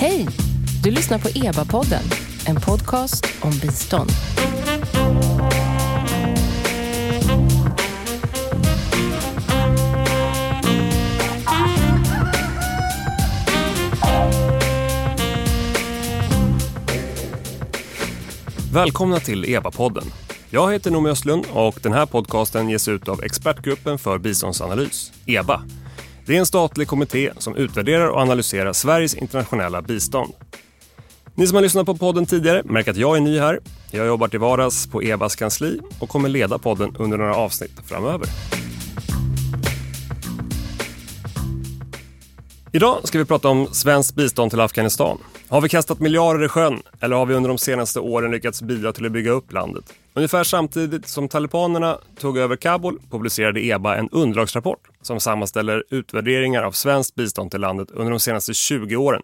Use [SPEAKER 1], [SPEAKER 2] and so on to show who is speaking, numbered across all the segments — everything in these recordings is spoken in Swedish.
[SPEAKER 1] Hej! Du lyssnar på EBA-podden, en podcast om bistånd.
[SPEAKER 2] Välkomna till EBA-podden. Jag heter Noomi Östlund och den här podcasten ges ut av Expertgruppen för biståndsanalys, EBA. Det är en statlig kommitté som utvärderar och analyserar Sveriges internationella bistånd. Ni som har lyssnat på podden tidigare märker att jag är ny här. Jag jobbar till vardags på EBAs kansli och kommer leda podden under några avsnitt framöver. Idag ska vi prata om svenskt bistånd till Afghanistan. Har vi kastat miljarder i sjön eller har vi under de senaste åren lyckats bidra till att bygga upp landet? Ungefär samtidigt som talibanerna tog över Kabul publicerade EBA en underlagsrapport som sammanställer utvärderingar av svenskt bistånd till landet under de senaste 20 åren.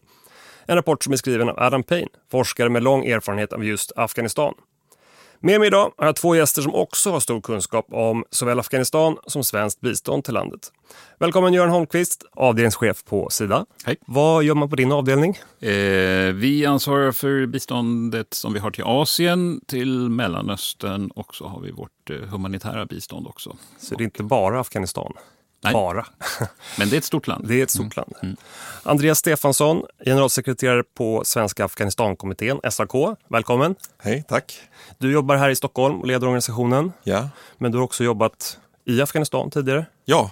[SPEAKER 2] En rapport som är skriven av Adam Payne, forskare med lång erfarenhet av just Afghanistan. Med mig idag har jag två gäster som också har stor kunskap om såväl Afghanistan som svenskt bistånd till landet. Välkommen Göran Holmqvist, avdelningschef på Sida.
[SPEAKER 3] Hej.
[SPEAKER 2] Vad gör man på din avdelning?
[SPEAKER 3] Eh, vi ansvarar för biståndet som vi har till Asien, till Mellanöstern och så har vi vårt eh, humanitära bistånd också.
[SPEAKER 2] Så det är inte bara Afghanistan?
[SPEAKER 3] Nej.
[SPEAKER 2] Bara.
[SPEAKER 3] Men det är ett stort land.
[SPEAKER 2] Det är ett stort land. Andreas Stefansson, generalsekreterare på Svenska Afghanistankommittén, SAK. Välkommen.
[SPEAKER 4] Hej, tack.
[SPEAKER 2] Du jobbar här i Stockholm och leder organisationen.
[SPEAKER 4] Ja,
[SPEAKER 2] Men du har också jobbat i Afghanistan tidigare.
[SPEAKER 4] ja.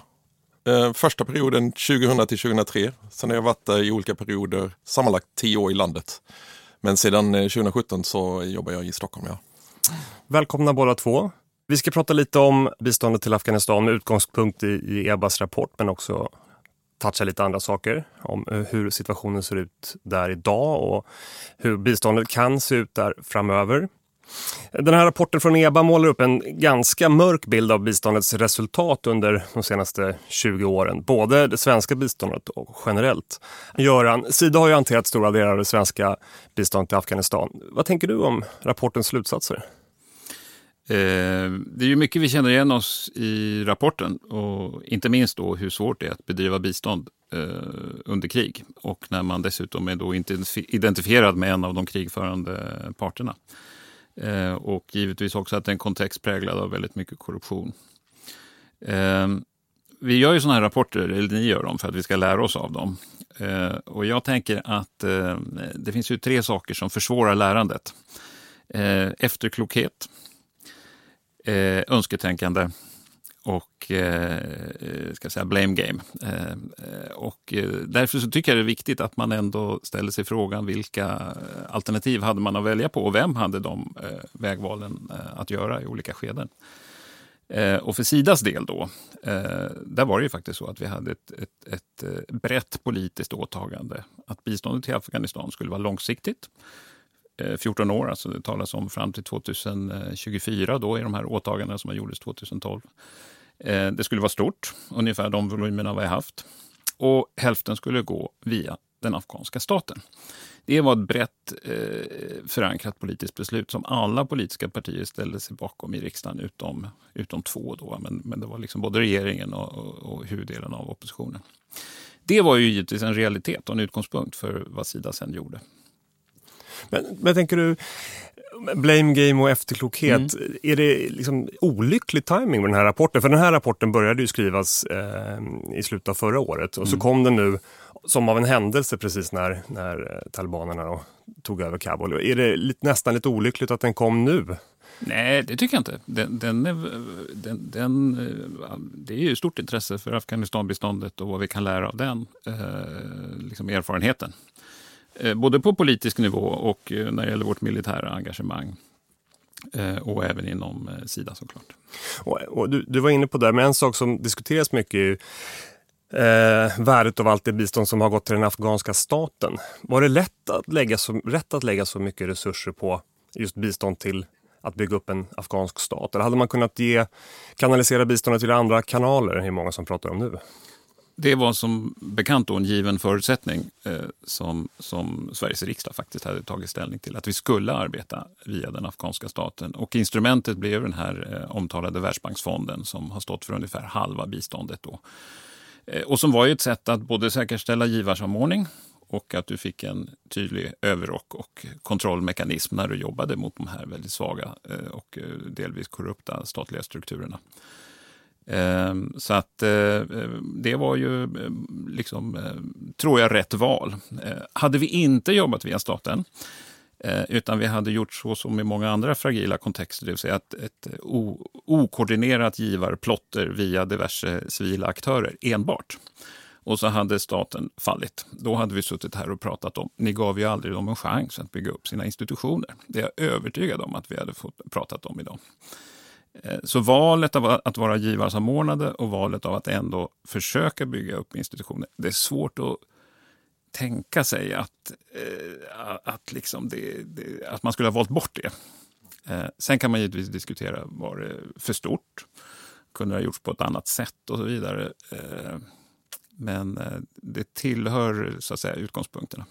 [SPEAKER 4] Eh, första perioden 2000 till 2003. Sen har jag varit där i olika perioder, sammanlagt tio år i landet. Men sedan eh, 2017 så jobbar jag i Stockholm. Ja.
[SPEAKER 2] Välkomna båda två. Vi ska prata lite om biståndet till Afghanistan med utgångspunkt i, i EBAs rapport men också toucha lite andra saker om eh, hur situationen ser ut där idag och hur biståndet kan se ut där framöver. Den här rapporten från EBA målar upp en ganska mörk bild av biståndets resultat under de senaste 20 åren. Både det svenska biståndet och generellt. Göran, Sida har ju hanterat stora delar av det svenska biståndet till Afghanistan. Vad tänker du om rapportens slutsatser?
[SPEAKER 3] Eh, det är ju mycket vi känner igen oss i rapporten och inte minst då hur svårt det är att bedriva bistånd eh, under krig och när man dessutom är då inte identifierad med en av de krigförande parterna. Eh, och givetvis också att det är en kontext präglad av väldigt mycket korruption. Eh, vi gör ju sådana här rapporter, eller ni gör dem, för att vi ska lära oss av dem. Eh, och jag tänker att eh, det finns ju tre saker som försvårar lärandet. Eh, efterklokhet, eh, önsketänkande och eh, eh ska säga blame game. Eh, eh, och eh, därför så tycker jag det är viktigt att man ändå ställer sig frågan vilka alternativ hade man att välja på och vem hade de eh, vägvalen eh, att göra i olika skeden. Eh, och för Sidas del då, eh, där var det ju faktiskt så att vi hade ett, ett, ett eh, brett politiskt åtagande. Att biståndet till Afghanistan skulle vara långsiktigt. Eh, 14 år, alltså det talas om fram till 2024 då i de här åtagandena som gjordes 2012. Eh, det skulle vara stort, ungefär de volymerna vi har haft. Och hälften skulle gå via den afghanska staten. Det var ett brett eh, förankrat politiskt beslut som alla politiska partier ställde sig bakom i riksdagen utom, utom två. Då, men, men det var liksom både regeringen och, och, och huvuddelen av oppositionen. Det var ju givetvis en realitet och en utgångspunkt för vad Sida sen gjorde.
[SPEAKER 2] Men, men tänker du, blame game och efterklokhet, är det liksom olycklig timing med den här rapporten? För den här rapporten började ju skrivas eh, i slutet av förra året och så kom den nu som av en händelse precis när, när eh, talibanerna då tog över Kabul. Är det lite, nästan lite olyckligt att den kom nu?
[SPEAKER 3] Nej, det tycker jag inte. Den, den är, den, den, eh, det är ju stort intresse för Afghanistanbiståndet och vad vi kan lära av den eh, liksom erfarenheten. Eh, både på politisk nivå och eh, när det gäller vårt militära engagemang. Eh, och även inom Sida såklart.
[SPEAKER 2] Och, och du, du var inne på det, men en sak som diskuteras mycket är ju eh, värdet av allt det bistånd som har gått till den afghanska staten. Var det lätt att lägga så, rätt att lägga så mycket resurser på just bistånd till att bygga upp en afghansk stat? Eller hade man kunnat ge, kanalisera biståndet till andra kanaler? hur många som pratar om nu.
[SPEAKER 3] Det var som bekant då en given förutsättning eh, som, som Sveriges riksdag faktiskt hade tagit ställning till. Att vi skulle arbeta via den afghanska staten. Och instrumentet blev den här eh, omtalade Världsbanksfonden som har stått för ungefär halva biståndet. Då. Eh, och som var ju ett sätt att både säkerställa givarsamordning och att du fick en tydlig överrock och kontrollmekanism när du jobbade mot de här väldigt svaga eh, och eh, delvis korrupta statliga strukturerna. Ehm, så att eh, det var ju, eh, liksom, eh, tror jag, rätt val. Hade vi inte jobbat via staten, utan vi hade gjort så som i många andra fragila kontexter, det vill säga ett, ett okoordinerat givarplotter via diverse civila aktörer enbart och så hade staten fallit. Då hade vi suttit här och pratat om, ni gav ju aldrig dem en chans att bygga upp sina institutioner. Det är jag övertygad om att vi hade fått pratat om idag. Eh, så valet av att vara givarsamordnade och valet av att ändå försöka bygga upp institutioner, det är svårt att tänka sig att, eh, att, liksom det, det, att man skulle ha valt bort det. Eh, sen kan man givetvis diskutera, var det för stort? Kunde det ha gjorts på ett annat sätt och så vidare. Eh, men eh, det tillhör så att säga, utgångspunkterna.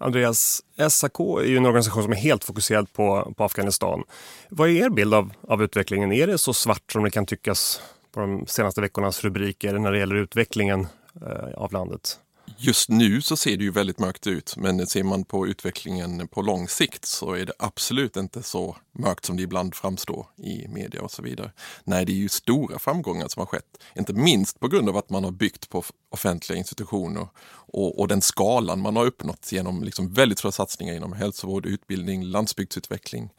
[SPEAKER 2] Andreas, SAK är ju en organisation som är helt fokuserad på, på Afghanistan. Vad är er bild av, av utvecklingen? Är det så svart som det kan tyckas på de senaste veckornas rubriker när det gäller utvecklingen eh, av landet?
[SPEAKER 4] Just nu så ser det ju väldigt mörkt ut, men ser man på utvecklingen på lång sikt så är det absolut inte så mörkt som det ibland framstår i media och så vidare. Nej, det är ju stora framgångar som har skett, inte minst på grund av att man har byggt på offentliga institutioner och, och den skalan man har uppnått genom liksom väldigt stora satsningar inom hälsovård, utbildning, landsbygdsutveckling.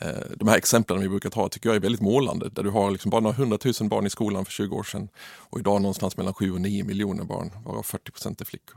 [SPEAKER 4] Eh, de här exemplen vi brukar ta tycker jag är väldigt målande, där du har liksom bara några hundratusen barn i skolan för 20 år sedan och idag någonstans mellan 7 och 9 miljoner barn, varav 40 procent är flickor.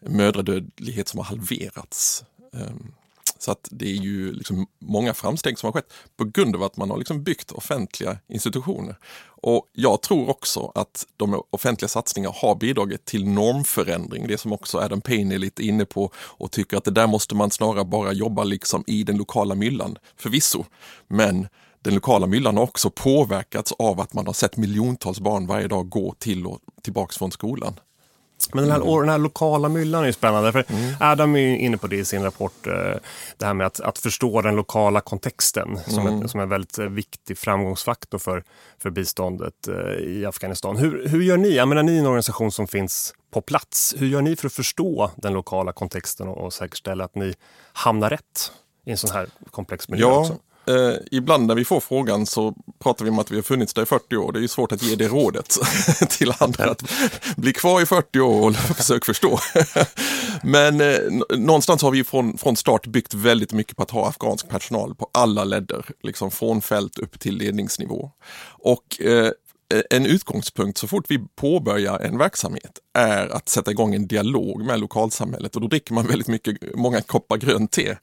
[SPEAKER 4] Mödradödlighet som har halverats. Ehm, så att det är ju liksom många framsteg som har skett på grund av att man har liksom byggt offentliga institutioner. Och jag tror också att de offentliga satsningarna har bidragit till normförändring, det som också Adam Payne är lite inne på och tycker att det där måste man snarare bara jobba liksom i den lokala myllan, förvisso. Men den lokala myllan har också påverkats av att man har sett miljontals barn varje dag gå till och tillbaks från skolan.
[SPEAKER 2] Men den här, mm. den här lokala myllan är spännande. För mm. Adam är inne på det i sin rapport. Eh, det här med att, att förstå den lokala kontexten som, mm. ett, som en väldigt eh, viktig framgångsfaktor för, för biståndet eh, i Afghanistan. Hur, hur gör ni? Jag menar, ni är en organisation som finns på plats. Hur gör ni för att förstå den lokala kontexten och, och säkerställa att ni hamnar rätt i en sån här komplex miljö?
[SPEAKER 4] Ja.
[SPEAKER 2] Också?
[SPEAKER 4] Eh, ibland när vi får frågan så pratar vi om att vi har funnits där i 40 år. Det är ju svårt att ge det rådet till andra att bli kvar i 40 år och försök förstå. Men eh, någonstans har vi från, från start byggt väldigt mycket på att ha afghansk personal på alla ledder, liksom från fält upp till ledningsnivå. Och eh, Eh, en utgångspunkt så fort vi påbörjar en verksamhet är att sätta igång en dialog med lokalsamhället och då dricker man väldigt mycket, många koppar grönt te.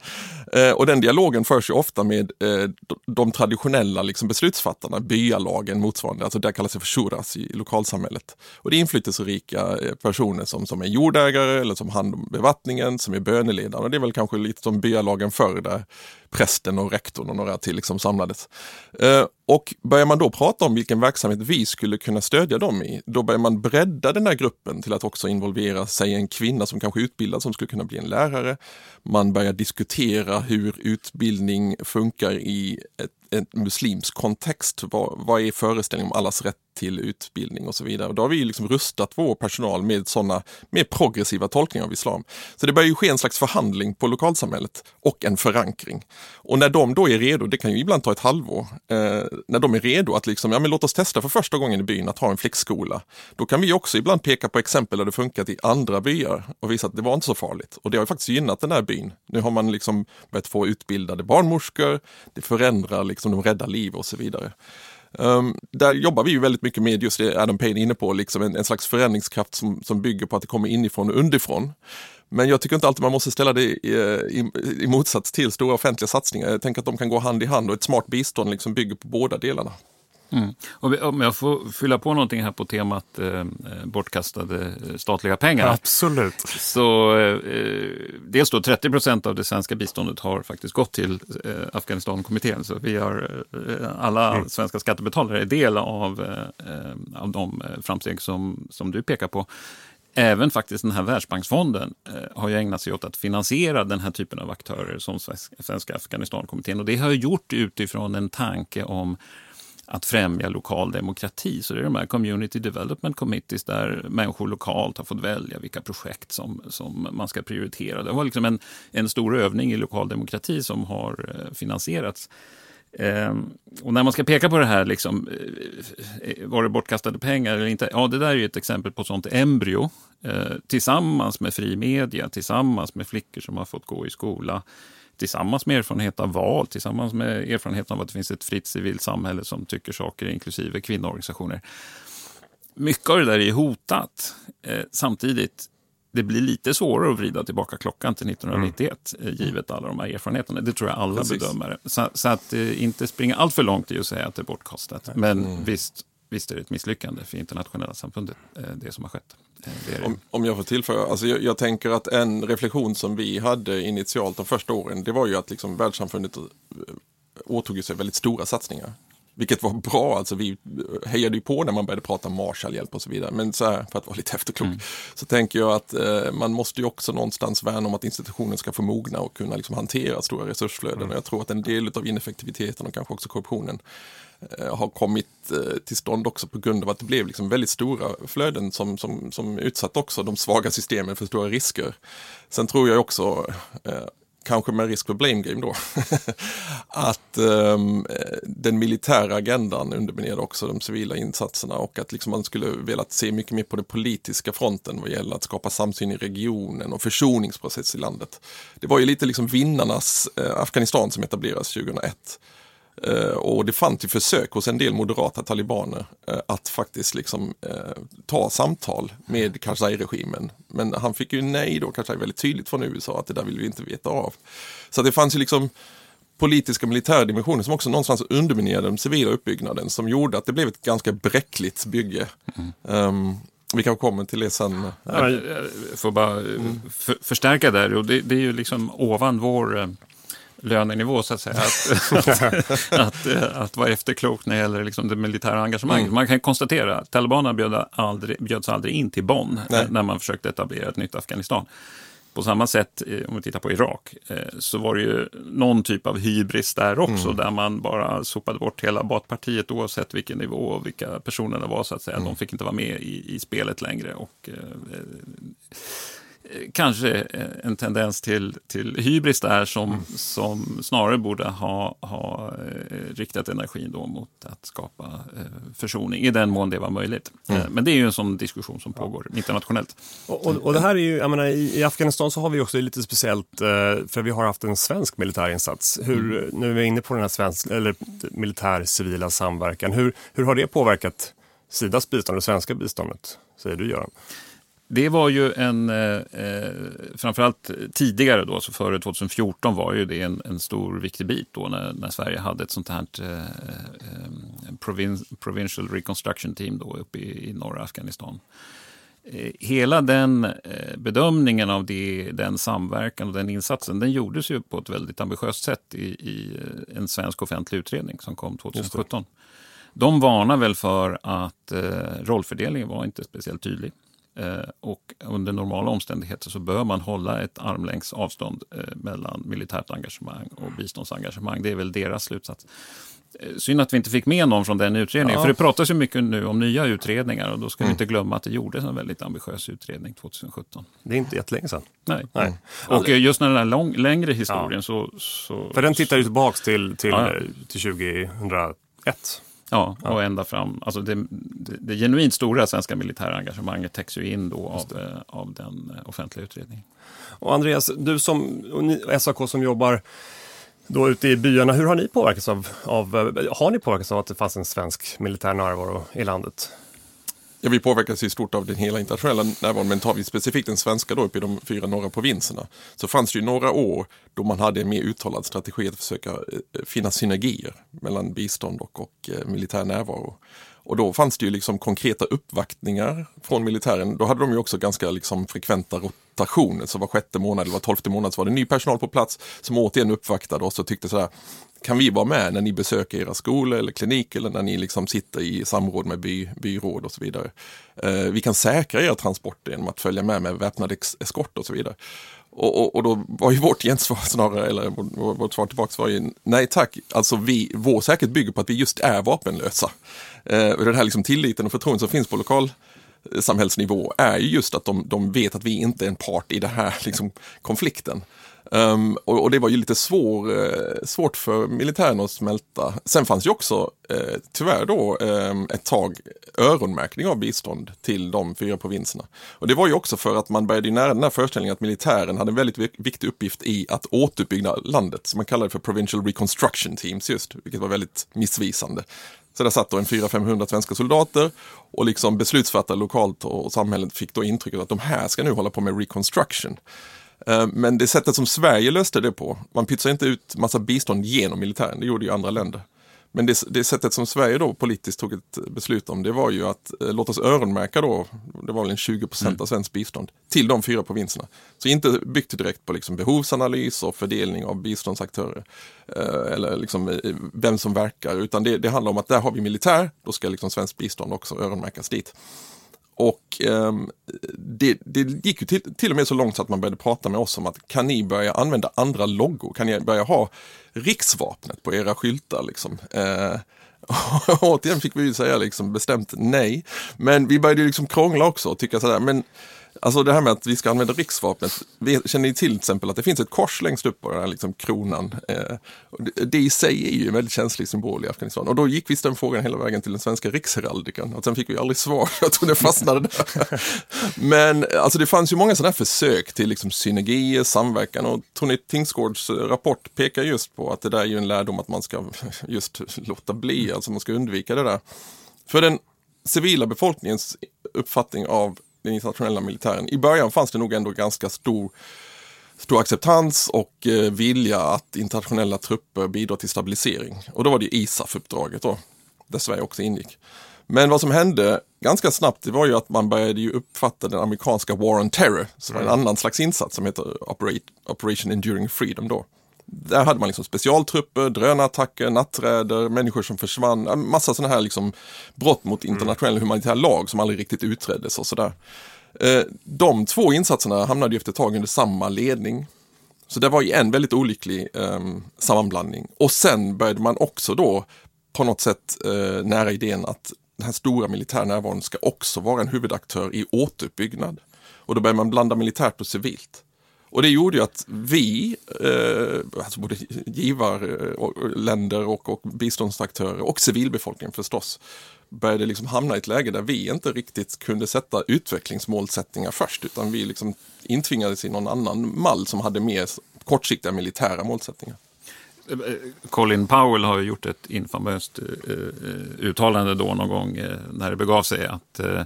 [SPEAKER 4] Eh, och den dialogen förs ju ofta med eh, de traditionella liksom, beslutsfattarna, byalagen motsvarande, alltså det kallas det för shuras i, lokalsamhället. Och det är inflytelserika eh, personer som, som är jordägare eller som hand om bevattningen, som är böneledare. Och det är väl kanske lite som byalagen förr där prästen och rektorn och några till liksom samlades. Eh, och börjar man då prata om vilken verksamhet vi skulle kunna stödja dem i, då börjar man bredda den här gruppen till att också involvera sig en kvinna som kanske är utbildad som skulle kunna bli en lärare. Man börjar diskutera hur utbildning funkar i ett en muslimsk kontext. Vad, vad är föreställningen om allas rätt till utbildning och så vidare. Och då har vi liksom rustat vår personal med sådana mer progressiva tolkningar av islam. Så det börjar ju ske en slags förhandling på lokalsamhället och en förankring. Och när de då är redo, det kan ju ibland ta ett halvår, eh, när de är redo att liksom, ja men låt oss testa för första gången i byn att ha en flickskola. Då kan vi också ibland peka på exempel där det funkat i andra byar och visa att det var inte så farligt. Och det har ju faktiskt gynnat den här byn. Nu har man liksom börjat få utbildade barnmorskor, det förändrar liksom, Liksom, de räddar liv och så vidare. Um, där jobbar vi ju väldigt mycket med just det Adam Payne är inne på, liksom en, en slags förändringskraft som, som bygger på att det kommer inifrån och underifrån. Men jag tycker inte alltid man måste ställa det i, i, i motsats till stora offentliga satsningar. Jag tänker att de kan gå hand i hand och ett smart bistånd liksom bygger på båda delarna.
[SPEAKER 3] Mm. om jag får fylla på någonting här på temat eh, bortkastade eh, statliga pengar.
[SPEAKER 2] Absolut.
[SPEAKER 3] Så eh, dels då 30 procent av det svenska biståndet har faktiskt gått till eh, Afghanistankommittén. Så vi har, eh, alla mm. svenska skattebetalare är del av, eh, av de framsteg som, som du pekar på. Även faktiskt den här Världsbanksfonden eh, har ju ägnat sig åt att finansiera den här typen av aktörer som Svenska Afghanistankommittén. Och det har gjort utifrån en tanke om att främja lokal demokrati. Så det är de här Community Development Committees där människor lokalt har fått välja vilka projekt som, som man ska prioritera. Det var liksom en, en stor övning i lokal demokrati som har eh, finansierats. Ehm, och när man ska peka på det här, liksom, eh, eh var det bortkastade pengar eller inte? Ja, det där är ett exempel på sånt embryo. Eh, tillsammans med fri media, tillsammans med flickor som har fått gå i skola, tillsammans med erfarenhet av val, tillsammans med erfarenhet av att det finns ett fritt civilt samhälle som tycker saker, inklusive kvinnoorganisationer. Mycket av det där är hotat. Eh, samtidigt, det blir lite svårare att vrida tillbaka klockan till 1991, mm. givet alla de här erfarenheterna. Det tror jag alla Precis. bedömare. Så, så, att eh, inte springa allt för långt i att säga att det är bortkastat. Men mm. visst, visst är det ett misslyckande för internationella samfundet, eh, det som har skett.
[SPEAKER 4] Eh, det det. Om, om, jag får tillföra, alltså jag, jag, tänker att en reflektion som vi hade initialt de första åren, det var ju att liksom världssamfundet eh, åtog sig väldigt stora satsningar. Vilket var bra, alltså vi hejade ju på när man började prata Marshallhjälp och så vidare. Men så här, för att vara lite efterklok, mm. så tänker jag att eh, man måste ju också någonstans värna om att institutionen ska få mogna och kunna liksom hantera stora resursflöden. Mm. Och jag tror att en del av ineffektiviteten och kanske också korruptionen eh, har kommit eh, till stånd också på grund av att det blev liksom väldigt stora flöden som, som, som utsatt också de svaga systemen för stora risker. Sen tror jag också eh, kanske med risk för blame game då, att um, den militära agendan underminerade också de civila insatserna och att liksom man skulle velat se mycket mer på den politiska fronten vad gäller att skapa samsyn i regionen och försoningsprocess i landet. Det var ju lite liksom vinnarnas eh, Afghanistan som etablerades 2001 Eh, och det fanns ju försök hos en del moderata talibaner eh, att faktiskt liksom eh, ta samtal med Karzai-regimen. Men han fick ju nej då, Karzai väldigt tydligt från USA att det där vill vi inte veta av. Så det fanns ju liksom politiska militära dimensioner som också någonstans underminerade den civila uppbyggnaden som gjorde att det blev ett ganska bräckligt bygge. Mm. Um, vi kan komma till det sen.
[SPEAKER 3] Jag får bara mm. förstärka där och det, det, är ju liksom ovan vår lönenivå så att säga. Att, att, att, att, vara efterklok när det gäller liksom det militära engagemanget. Mm. Man kan konstatera att talibanerna bjöd aldrig, bjöds aldrig in till Bonn Nej. när man försökte etablera ett nytt Afghanistan. På samma sätt, eh, om vi tittar på Irak, eh, så var det ju någon typ av hybris där också, mm. där man bara sopade bort hela Baathpartiet oavsett vilken nivå och vilka personer det var, så att säga. Mm. De fick inte vara med i, i spelet längre. Och, eh, kanske en tendens till, till hybris där som, mm. som snarare borde ha, ha eh, riktat energin då mot att skapa eh, försoning, i den mån det var möjligt. Mm. Eh, men det är ju en sån diskussion som pågår ja. internationellt.
[SPEAKER 2] Och, och, och, det här är ju, jag menar, i, i, Afghanistan så har vi också lite speciellt, för vi har haft en svensk militärinsats. Hur, mm. Nu är vi inne på den här svensk, eller militär-civila samverkan. Hur, hur har det påverkat Sidas bistånd, det svenska biståndet, säger du Göran?
[SPEAKER 3] Det var ju en, eh, eh, framförallt tidigare då, så före 2014 var ju det en, en stor viktig bit då när, när Sverige hade ett sånt här eh, eh, provin, Provincial Reconstruction Team då uppe i, i norra Afghanistan. Eh, hela den eh, bedömningen av det, den samverkan och den insatsen, den gjordes ju på ett väldigt ambitiöst sätt i, i en svensk offentlig utredning som kom 2017. De varnar väl för att rollfördelningen var inte speciellt tydlig. Eh, och under normala omständigheter så bör man hålla ett armlängds avstånd eh, mellan militärt engagemang och biståndsengagemang. Det är väl deras slutsats. Eh, synd att vi inte fick med någon från den utredningen. Ja. För det pratas ju mycket nu om nya utredningar och då ska mm. vi inte glömma att det gjordes en väldigt ambitiös utredning 2017.
[SPEAKER 2] Det är inte jättelänge sedan.
[SPEAKER 3] Nej. Nej. Mm. Och just när den här lång, längre historien ja. så, så...
[SPEAKER 2] För den tittar ju tillbaka till, till, ja. till 2001.
[SPEAKER 3] Ja, och ja. ända fram. Alltså det, det, det genuint stora svenska militära engagemanget täcks ju in då av, eh, av den eh, offentliga utredningen.
[SPEAKER 2] Och Andreas, du som och SAK som jobbar då ute i byarna, hur har ni påverkats av, av, eh, har ni påverkats av att det fanns en svensk militär närvaro i landet?
[SPEAKER 4] Ja, vi påverkas i stort av den hela internationella närvaron, men tar vi specifikt den svenska då uppe i de fyra norra provinserna så fanns det ju några år då man hade en mer uttalad strategi att försöka eh, finna synergier mellan bistånd och, och eh, militär närvaro. Och då fanns det ju liksom konkreta uppvaktningar från militären. Då hade de ju också ganska liksom frekventa rotationer, så var sjätte månad eller var tolfte månad så var det ny personal på plats som återigen uppvaktade oss och tyckte sådär, kan vi vara med när ni besöker era skolor eller kliniker eller när ni liksom sitter i samråd med by, byråd och så vidare. Eh, vi kan säkra era transporter genom att följa med med väpnad eskort och så vidare. Och, och, och, då var ju vårt gensvar snarare, eller vårt svar tillbaka var ju nej tack, alltså vi, vår säkerhet bygger på att vi just är vapenlösa. Eh, och den här liksom tilliten och förtroendet som finns på lokal samhällsnivå är ju just att de, de vet att vi inte är en part i den här liksom, konflikten. Um, och, och, det var ju lite svår, eh, svårt för militären att smälta. Sen fanns ju också eh, tyvärr då eh, ett tag öronmärkning av bistånd till de fyra provinserna. Och det var ju också för att man började ju nära den här föreställningen att militären hade en väldigt viktig uppgift i att återuppbygga landet. Så man kallade det för Provincial Reconstruction Teams just, vilket var väldigt missvisande. Så där satt då en 400-500 svenska soldater och liksom beslutsfattare lokalt och samhället fick då intrycket att de här ska nu hålla på med reconstruction. Eh, men det sättet som Sverige löste det på, man pytsade inte ut massa bistånd genom militären, det gjorde ju andra länder. Men det, det, sättet som Sverige då politiskt tog ett beslut om det var ju att eh, låt oss öronmärka då, det var väl en 20 procent mm. av svenskt bistånd, till de fyra provinserna. Så inte byggt direkt på liksom behovsanalys och fördelning av biståndsaktörer eh, eller liksom eh, vem som verkar, utan det, det handlar om att där har vi militär, då ska liksom svenskt bistånd också öronmärkas dit. Och eh, det, det, gick ju till, till och med så långt så att man började prata med oss om att kan ni börja använda andra loggor? Kan ni börja ha riksvapnet på era skyltar? Liksom? Eh, och återigen fick vi ju säga liksom bestämt nej. Men vi började liksom krångla också och tycka sådär, men Alltså det här med att vi ska använda riksvapnet. Känner ni till till exempel att det finns ett kors längst upp på den här liksom kronan? Eh, det i sig är ju en väldigt känslig symbol i Afghanistan. Och då gick visst den frågan hela vägen till den svenska riksheraldikan. Och sen fick vi aldrig svar, jag tror det fastnade där. Men alltså det fanns ju många sådana här försök till liksom synergier, samverkan och Tony Tingsgårds eh, rapport pekar just på att det där är ju en lärdom att man ska just låta bli, alltså man ska undvika det där. För den civila befolkningens uppfattning av den internationella militären. I början fanns det nog ändå ganska stor, stor acceptans och eh, vilja att internationella trupper bidrar till stabilisering. Och då var det ISAF-uppdraget då, där Sverige också ingick. Men vad som hände ganska snabbt det var ju att man började ju uppfatta den amerikanska War on Terror, som var en mm. annan slags insats som heter Operation Enduring Freedom då. Där hade man liksom specialtrupper, drönarattacker, natträder, människor som försvann, massa sådana här liksom brott mot mm. internationell mm. humanitär lag som aldrig riktigt utreddes och sådär. Eh, de två insatserna hamnade efter ett tag under samma ledning. Så det var ju en väldigt olycklig eh, sammanblandning. Och sen började man också då på något sätt eh, nära idén att den här stora militära närvaron ska också vara en huvudaktör i återuppbyggnad. Och då börjar man blanda militärt och civilt. Och det gjorde ju att vi, eh, alltså både givarländer eh, och, och biståndsaktörer och civilbefolkningen förstås, började liksom hamna i ett läge där vi inte riktigt kunde sätta utvecklingsmålsättningar först, utan vi liksom intvingades i någon annan mall som hade mer kortsiktiga militära målsättningar.
[SPEAKER 3] Colin Powell har ju gjort ett infamöst uh, uttalande då någon gång uh, när det begav sig att uh,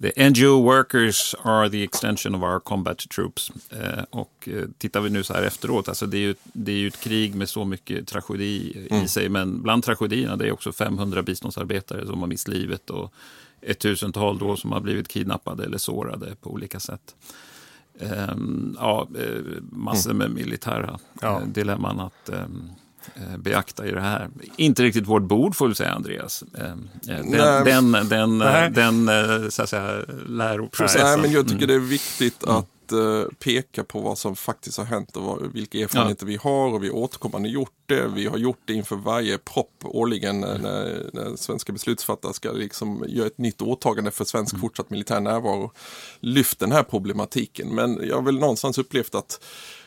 [SPEAKER 3] The NGO workers are the extension of our combat troops. Eh, och eh, tittar vi nu så här efteråt, alltså det är ju, det är ju ett krig med så mycket tragedi mm. i sig, men bland tragedierna det är också 500 biståndsarbetare som har mist livet och ett tusental då som har blivit kidnappade eller sårade på olika sätt. Ja, eh, massor med militära ja. Eh, dilemman att um, Eh, beakta i det här. Inte riktigt vårt bord får vi säga, Andreas. Eh, eh, den, den, den, den, så att säga, läroprocessen.
[SPEAKER 4] Nej, men jag tycker mm. det är viktigt mm. att peka på vad som faktiskt har hänt och vilka erfarenheter ja. vi har och vi återkommande gjort det. Vi har gjort det inför varje propp årligen när, när svenska beslutsfattare ska liksom göra ett nytt åtagande för svensk mm. fortsatt militär närvaro. Lyft den här problematiken. Men jag har väl någonstans upplevt att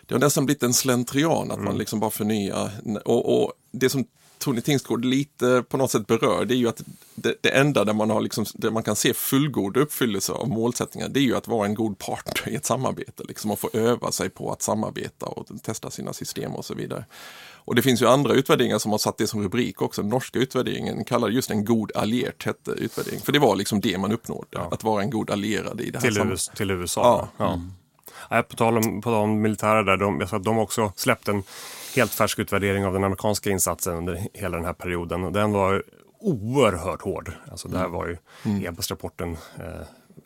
[SPEAKER 4] det har nästan blivit en slentrian att mm. man liksom bara förnyar. Och, och, det som Tony Tingsgård lite på något sätt berör, det är ju att det, det enda där man, har liksom, där man kan se fullgod uppfyllelse av målsättningar, det är ju att vara en god partner i ett samarbete, liksom och få öva sig på att samarbeta och testa sina system och så vidare. Och det finns ju andra utvärderingar som har satt det som rubrik också. Den norska utvärderingen kallade just en god allierad hette utvärdering. För det var liksom det man uppnådde, ja. att vara en god allierad i det här
[SPEAKER 2] till,
[SPEAKER 4] USA,
[SPEAKER 2] till USA? Ja. ja. Mm. Nej, på tal om, på tal om militära där, de, jag tror att de också släppt en helt färsk utvärdering av den amerikanska insatsen under hela den här perioden. Och den var oerhört hård. Alltså, det här mm. var ju mm. EBAS-rapporten eh,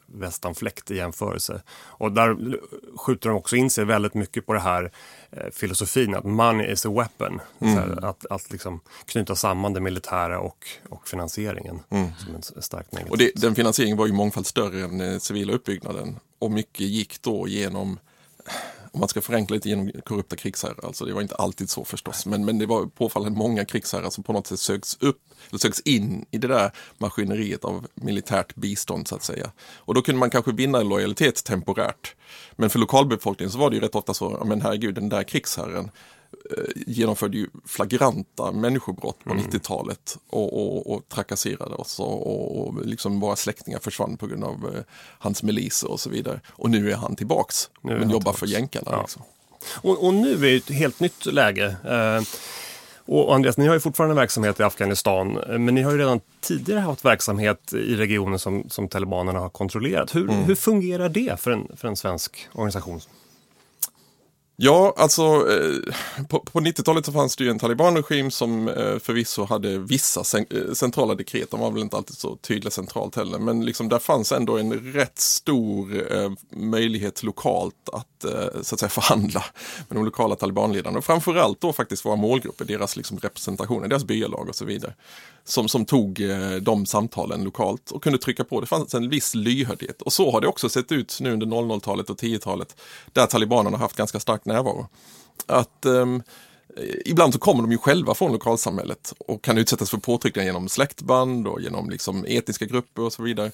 [SPEAKER 2] västanfläkt i jämförelse. Och där skjuter de också in sig väldigt mycket på det här eh, filosofin att money is a weapon. Mm. Här, att att liksom knyta samman det militära och, och finansieringen. Mm. Som en starkt negativ.
[SPEAKER 4] Och det, den finansieringen var ju mångfald större än eh, civila uppbyggnaden. Och mycket gick då genom om man ska förenkla lite genom korrupta krigsherrar, alltså det var inte alltid så förstås, men, men det var påfallande många krigsherrar som på något sätt sögs upp, eller sögs in i det där maskineriet av militärt bistånd så att säga. Och då kunde man kanske vinna lojalitet temporärt. Men för lokalbefolkningen så var det ju rätt ofta så, men herregud den där krigsherren, genomförde ju flagranta människobrott på mm. 90-talet och, och, och, trakasserade oss och, och liksom våra släktingar försvann på grund av eh, hans miliser och så vidare. Och nu är han tillbaks, men han jobbar för jänkarna. Ja. Liksom.
[SPEAKER 2] Och, och, nu är det ett helt nytt läge. Eh, och Andreas, ni har ju fortfarande verksamhet i Afghanistan, eh, men ni har ju redan tidigare haft verksamhet i regioner som, som talibanerna har kontrollerat. Hur, mm. hur fungerar det för en, för en svensk organisation?
[SPEAKER 4] Ja, alltså eh, på, på 90-talet så fanns det ju en talibanregim som eh, förvisso hade vissa eh, centrala dekret. De var väl inte alltid så tydliga centralt heller, men liksom där fanns ändå en rätt stor möjlighet lokalt att så att säga förhandla med de lokala talibanledarna. Och framförallt då faktiskt våra målgrupper, deras liksom representationer, deras byalag och så vidare som, som tog eh, de samtalen lokalt och kunde trycka på. Det fanns en viss lyhördhet och så har det också sett ut nu under 00-talet och 10-talet där talibanerna har haft ganska stark närvaro. Att ehm, eh, Ibland så kommer de ju själva från lokalsamhället och kan utsättas för påtryckningar genom släktband och genom liksom etniska grupper och så vidare.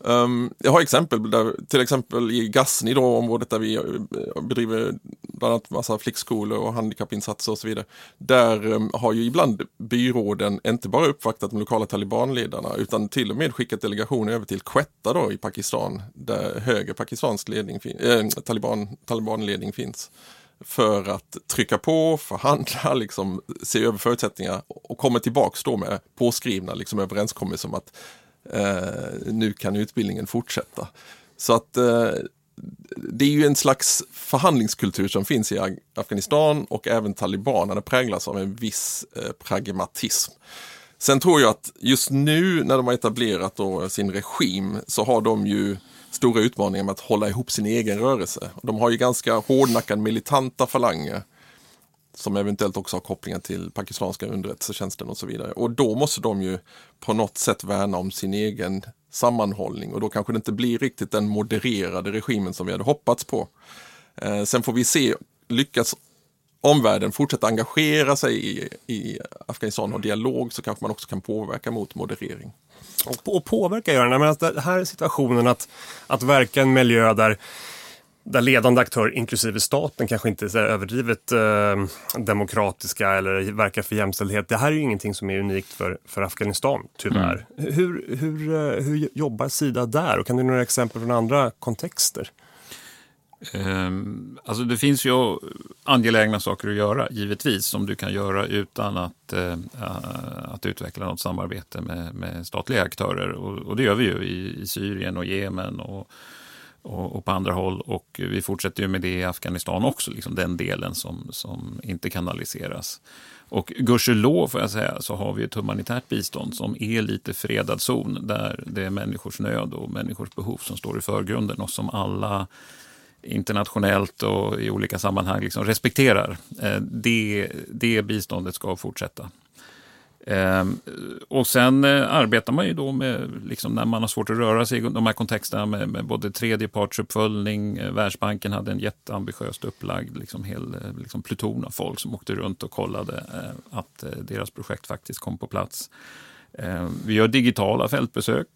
[SPEAKER 4] Um, jag har exempel där, till exempel i Gassni då, området där vi eh, bedriver bland annat massa flickskolor och handikappinsatser och så vidare. Där um, har ju ibland byråden inte bara uppvaktat de lokala talibanledarna utan till och med skickat delegationer över till Quetta då i Pakistan där höger pakistansk ledning äh, taliban, talibanledning finns för att trycka på, förhandla, liksom, se över förutsättningar och kommer tillbaks då med påskrivna liksom, överenskommelser om att Eh, nu kan utbildningen fortsätta. Så att eh, det är ju en slags förhandlingskultur som finns i Afghanistan och även talibanerna präglas av en viss eh, pragmatism. Sen tror jag att just nu när de har etablerat då sin regim så har de ju stora utmaningar med att hålla ihop sin egen rörelse. De har ju ganska hårdnackade militanta falanger som eventuellt också har kopplingar till pakistanska underrättelsetjänsten och så vidare. Och då måste de ju på något sätt värna om sin egen sammanhållning och då kanske det inte blir riktigt den modererade regimen som vi hade hoppats på. Eh, sen får vi se, lyckas omvärlden fortsätta engagera sig i, i Afghanistan och dialog så kanske man också kan påverka mot moderering.
[SPEAKER 2] Och, och påverka gör den, men det här är situationen att, att verka i en miljö där där ledande aktörer, inklusive staten, kanske inte är överdrivet eh, demokratiska eller verkar för jämställdhet. Det här är ju ingenting som är unikt för, för Afghanistan, tyvärr. Mm. Hur, hur, eh, hur jobbar Sida där? Och kan du några exempel från andra kontexter?
[SPEAKER 3] Um, alltså det finns ju angelägna saker att göra, givetvis, som du kan göra utan att, uh, att utveckla något samarbete med, med statliga aktörer. Och, och, det gör vi ju i, i Syrien och Jemen och och, och, på andra håll. Och vi fortsätter ju med det i Afghanistan också, liksom den delen som, som inte kanaliseras. Och gudskelov får jag säga så har vi ett humanitärt bistånd som är lite fredad zon där det är människors nöd och människors behov som står i förgrunden och som alla internationellt och i olika sammanhang liksom respekterar. Eh, det, det biståndet ska fortsätta. Ehm, och sen eh, arbetar man ju då med, liksom, när man har svårt att röra sig i de här kontexterna med, med både tredjepartsuppföljning, eh, Världsbanken hade en jätteambitiöst upplagd liksom, hel eh, liksom, pluton av folk som åkte runt och kollade eh, att deras projekt faktiskt kom på plats. Ehm, vi gör digitala fältbesök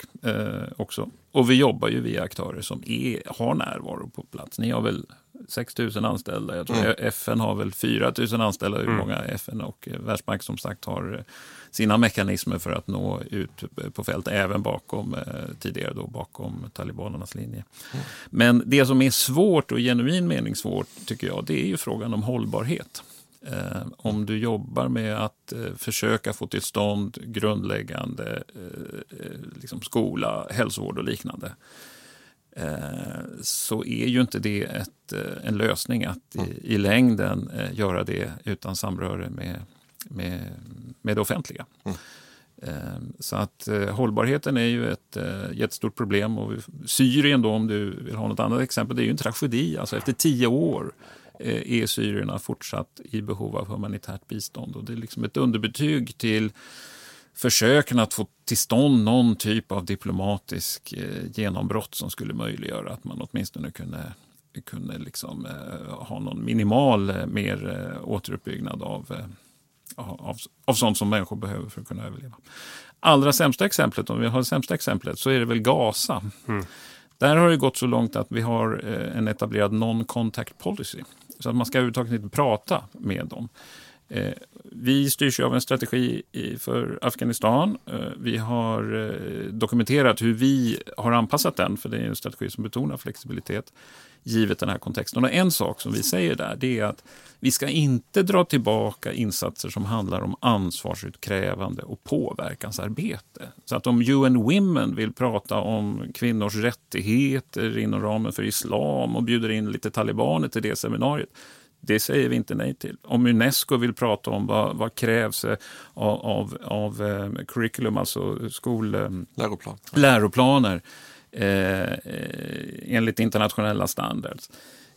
[SPEAKER 3] också. Och vi jobbar ju via aktörer som är, har närvaro på plats. Ni har väl 6 000 anställda. Jag tror mm. FN har väl 4 000 anställda. Hur mm. många FN och Världsbank som sagt har sina mekanismer för att nå ut på fält, även bakom, eh, tidigare då, bakom talibanernas linje. Mm. Men det som är svårt och genuin mening svårt, tycker jag, det är ju frågan om hållbarhet. Eh, om du jobbar med att eh, försöka få till stånd grundläggande eh, eh liksom skola, hälsovård och liknande eh, så är ju inte det ett, en lösning att i, i längden göra det utan samröre med med, med det offentliga. Mm. Ehm, så att eh, hållbarheten är ju ett eh, jättestort problem. Och Syrien då, om du vill ha något annat exempel, det är ju en tragedi. Alltså efter tio år eh, är syrierna fortsatt i behov av humanitärt bistånd. Och det är liksom ett underbetyg till försöken att få till stånd någon typ av diplomatisk genombrott som skulle möjliggöra att man åtminstone kunde kunde liksom, eh, ha någon minimal eh, mer eh, återuppbyggnad av, av, av sånt som människor behöver för att kunna överleva. Allra sämsta exemplet, om vi har det sämsta exemplet, så är det väl Gaza. Mm. Där har det gått så långt att vi har en etablerad non-contact policy. Så att man ska överhuvudtaget inte prata med dem. Eh, vi styrs av en strategi för Afghanistan. Eh, vi har eh, dokumenterat hur vi har anpassat den, för det är en strategi som betonar flexibilitet givet den här kontexten. Och en sak som vi säger där det är att vi ska inte dra tillbaka insatser som handlar om ansvarsutkrävande och påverkansarbete. Så att om UN Women vill prata om kvinnors rättigheter inom ramen för islam och bjuder in lite talibaner till det seminariet, det säger vi inte nej till. Om Unesco vill prata om vad, vad krävs av, av, av eh, curriculum, alltså skol... Eh,
[SPEAKER 4] Läroplan.
[SPEAKER 3] läroplaner, Eh, enligt internationella standards.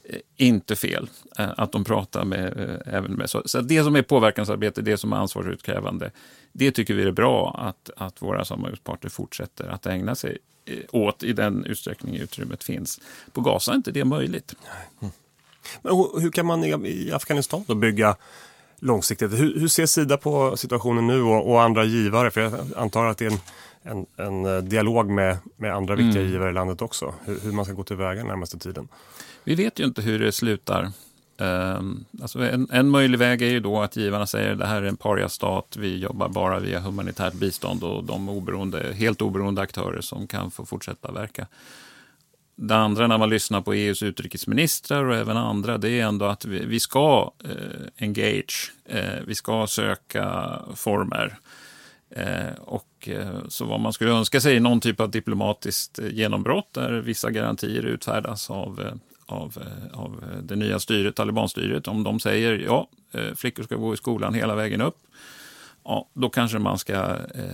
[SPEAKER 3] Eh, inte fel eh, att de pratar med, även med så, så det som är påverkansarbete, det som är ansvarsutkrävande, det tycker vi är bra att, att våra samarbetspartner fortsätter att ägna sig åt i den utsträckning utrymmet finns. På Gaza är inte det möjligt.
[SPEAKER 2] Mm. Men hur kan man i Afghanistan då bygga långsiktigt? Hur, hur ser Sida på situationen nu och, och, andra givare? För jag antar att det är en en, en eh, dialog med, med andra viktiga mm. givare i landet också. Hur, hur, man ska gå tillväga närmaste tiden.
[SPEAKER 3] Vi vet ju inte hur det slutar. Um, alltså en, en möjlig väg är ju då att givarna säger det här är en pariastat, vi jobbar bara via humanitärt bistånd och de oberoende, helt oberoende aktörer som kan få fortsätta verka. Det andra när man lyssnar på EUs utrikesministrar och även andra, det är ändå att vi, vi ska eh, engage, eh, vi ska söka former Eh, och, eh, så vad man skulle önska sig är någon typ av diplomatiskt eh, genombrott där vissa garantier utfärdas av, eh, av, eh, av det nya styret, talibanstyret. Om de säger ja, eh, flickor ska gå i skolan hela vägen upp, ja, då kanske man ska eh,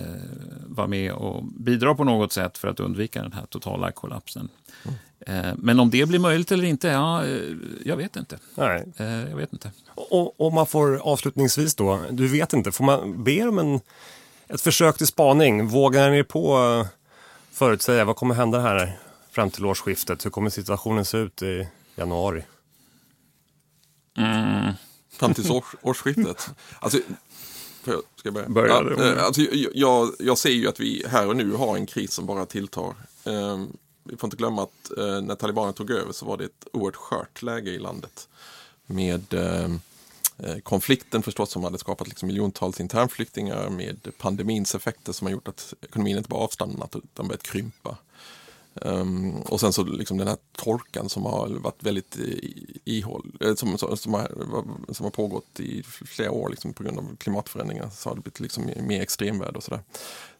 [SPEAKER 3] vara med och bidra på något sätt för att undvika den här totala kollapsen. Mm. Eh, men om det blir möjligt eller inte, ja, jag vet inte.
[SPEAKER 2] Nej.
[SPEAKER 3] Eh, jag vet inte.
[SPEAKER 2] Och, om man får avslutningsvis då, du vet inte, får man be om en ett försök till spaning. Vågar ni på eh, förutsäga vad kommer hända här fram till årsskiftet? Hur kommer situationen se ut i januari?
[SPEAKER 4] Mm. Fram till års, årsskiftet? Alltså, ska jag börja?
[SPEAKER 3] börja ja,
[SPEAKER 4] eh, alltså, jag, jag ser ju att vi här och nu har en kris som bara tilltar. Um, vi får inte glömma att uh, när talibanerna tog över så var det ett oerhört skört läge i landet. Med Eh, konflikten förstås som hade skapat liksom miljontals internflyktingar med pandemins effekter som har gjort att ekonomin inte bara avstannat utan börjat krympa. Um, och sen så liksom den här torkan som har varit väldigt ihåll, eh, som, som, som, har, som har pågått i flera år liksom, på grund av klimatförändringar så har det blivit liksom mer extremväder och sådär.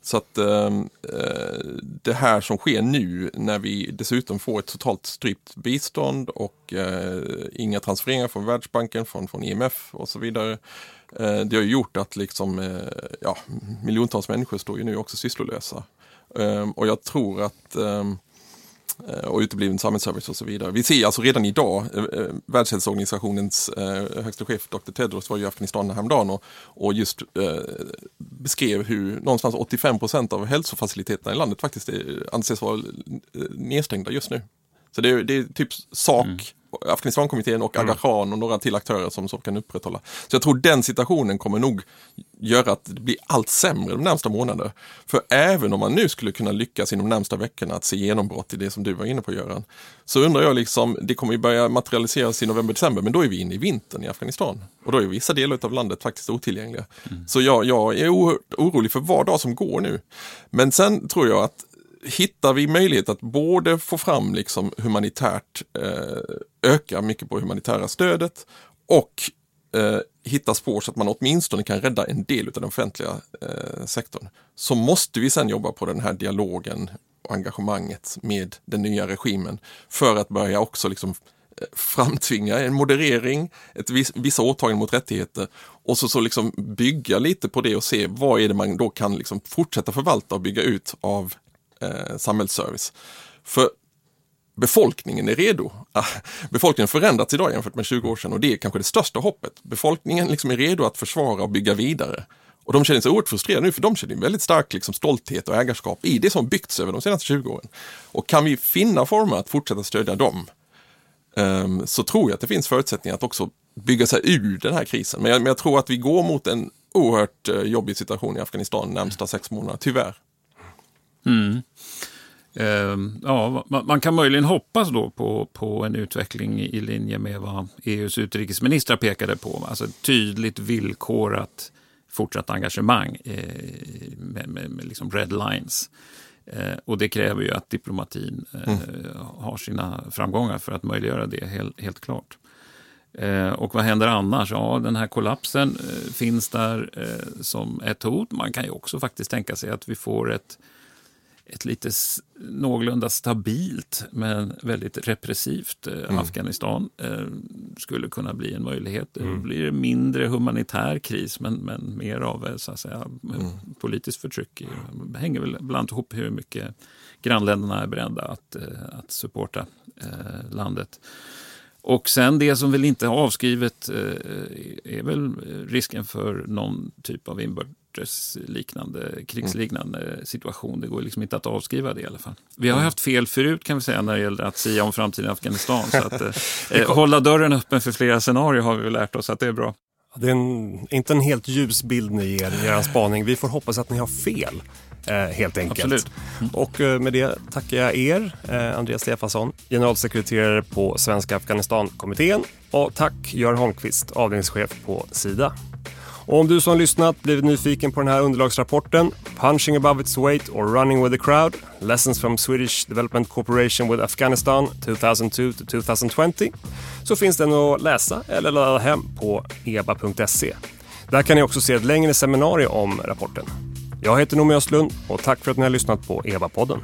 [SPEAKER 4] Så att um, uh, det här som sker nu när vi dessutom får ett totalt strypt bistånd och uh, inga transfereringar från Världsbanken, från, från IMF och så vidare. Uh, det har gjort att liksom, ja, miljontals människor står ju nu också sysslolösa. Ehm, och jag tror att ehm, eh, och utebliven samhällsservice och så vidare. Vi ser alltså redan idag, eh, eh, Världshälsoorganisationens eh, högsta chef Dr. Tedros var i Afghanistan häromdagen och, och just eh, beskrev hur någonstans 85 procent av hälsofaciliteterna i landet faktiskt är, anses vara eh, nedstängda just nu. Så det är, det är typ sak mm. Afghanistankommittén och Aga Khan mm. och några till aktörer som, som kan upprätthålla. Så jag tror den situationen kommer nog göra att det blir allt sämre de närmsta månaderna. För även om man nu skulle kunna lyckas inom de närmsta veckorna att se genombrott i det som du var inne på Göran, så undrar jag liksom, det kommer ju börja materialiseras i november-december, men då är vi inne i vintern i Afghanistan. Och då är vissa delar av landet faktiskt otillgängliga. Mm. Så jag, jag är orolig för var dag som går nu. Men sen tror jag att hittar vi möjlighet att både få fram liksom humanitärt, eh, öka mycket på humanitära stödet och eh, hitta spår så att man åtminstone kan rädda en del av den offentliga eh, sektorn. Så måste vi sen jobba på den här dialogen och engagemanget med den nya regimen för att börja också liksom eh, framtvinga en moderering, ett vis, vissa åtaganden mot rättigheter och så, så liksom bygga lite på det och se vad är det man då kan liksom fortsätta förvalta och bygga ut av eh, samhällsservice. För befolkningen är redo. Befolkningen har förändrats idag jämfört med 20 år sedan och det är kanske det största hoppet. Befolkningen liksom är redo att försvara och bygga vidare. Och de känner sig oerhört frustrerade nu för de känner en väldigt stark liksom, stolthet och ägarskap i det som byggts över de senaste 20 åren. Och kan vi finna former att fortsätta stödja dem um, så tror jag att det finns förutsättningar att också bygga sig ur den här krisen. Men jag, men jag tror att vi går mot en oerhört uh, jobbig situation i Afghanistan de närmsta sex månaderna, tyvärr.
[SPEAKER 3] Mm. Uh, ja, man, kan möjligen hoppas då på, på en utveckling i linje med vad EUs utrikesministrar pekade på. Alltså tydligt villkorat fortsatt engagemang eh, med, med, med liksom red lines. Eh, och det kräver ju att diplomatin eh, mm. har sina framgångar för att möjliggöra det, helt, helt klart. Och vad händer annars? Ja, den här kollapsen finns där som ett hot. Man kan ju också faktiskt tänka sig att vi får ett ett lite någorlunda stabilt men väldigt repressivt eh, mm. Afghanistan eh, skulle kunna bli en möjlighet. Det mm. blir mindre humanitär kris men, men mer av eh, så att säga, mm. politiskt förtryck. Det hänger väl bland ihop hur mycket grannländerna är beredda att, att supporta eh, landet. Och sen det som väl inte är avskrivet eh, är väl risken för någon typ av inbördes liknande, krigsliknande situation. Det går liksom inte att avskriva det i alla fall. Vi har haft fel förut kan vi säga när det gäller att säga om framtiden i Afghanistan. Så att, eh, hålla dörren öppen för flera scenarier har vi väl lärt oss att det är bra.
[SPEAKER 2] Det är en, inte en helt ljus bild ni ger i er spaning. Vi får hoppas att ni har fel. Eh, helt enkelt.
[SPEAKER 3] Absolut. Mm.
[SPEAKER 2] Och eh, med det tackar jag er, eh, Andreas Stefansson, generalsekreterare på Svenska Afghanistankommittén och tack Göran Holmqvist, avdelningschef på Sida. Och om du som lyssnat blivit nyfiken på den här underlagsrapporten Punching above its weight or running with the crowd Lessons from Swedish Development Corporation with Afghanistan 2002 2020 så finns den att läsa eller ladda hem på eba.se. Där kan ni också se ett längre seminarium om rapporten. Jag heter Noomi Östlund och tack för att ni har lyssnat på EBA-podden.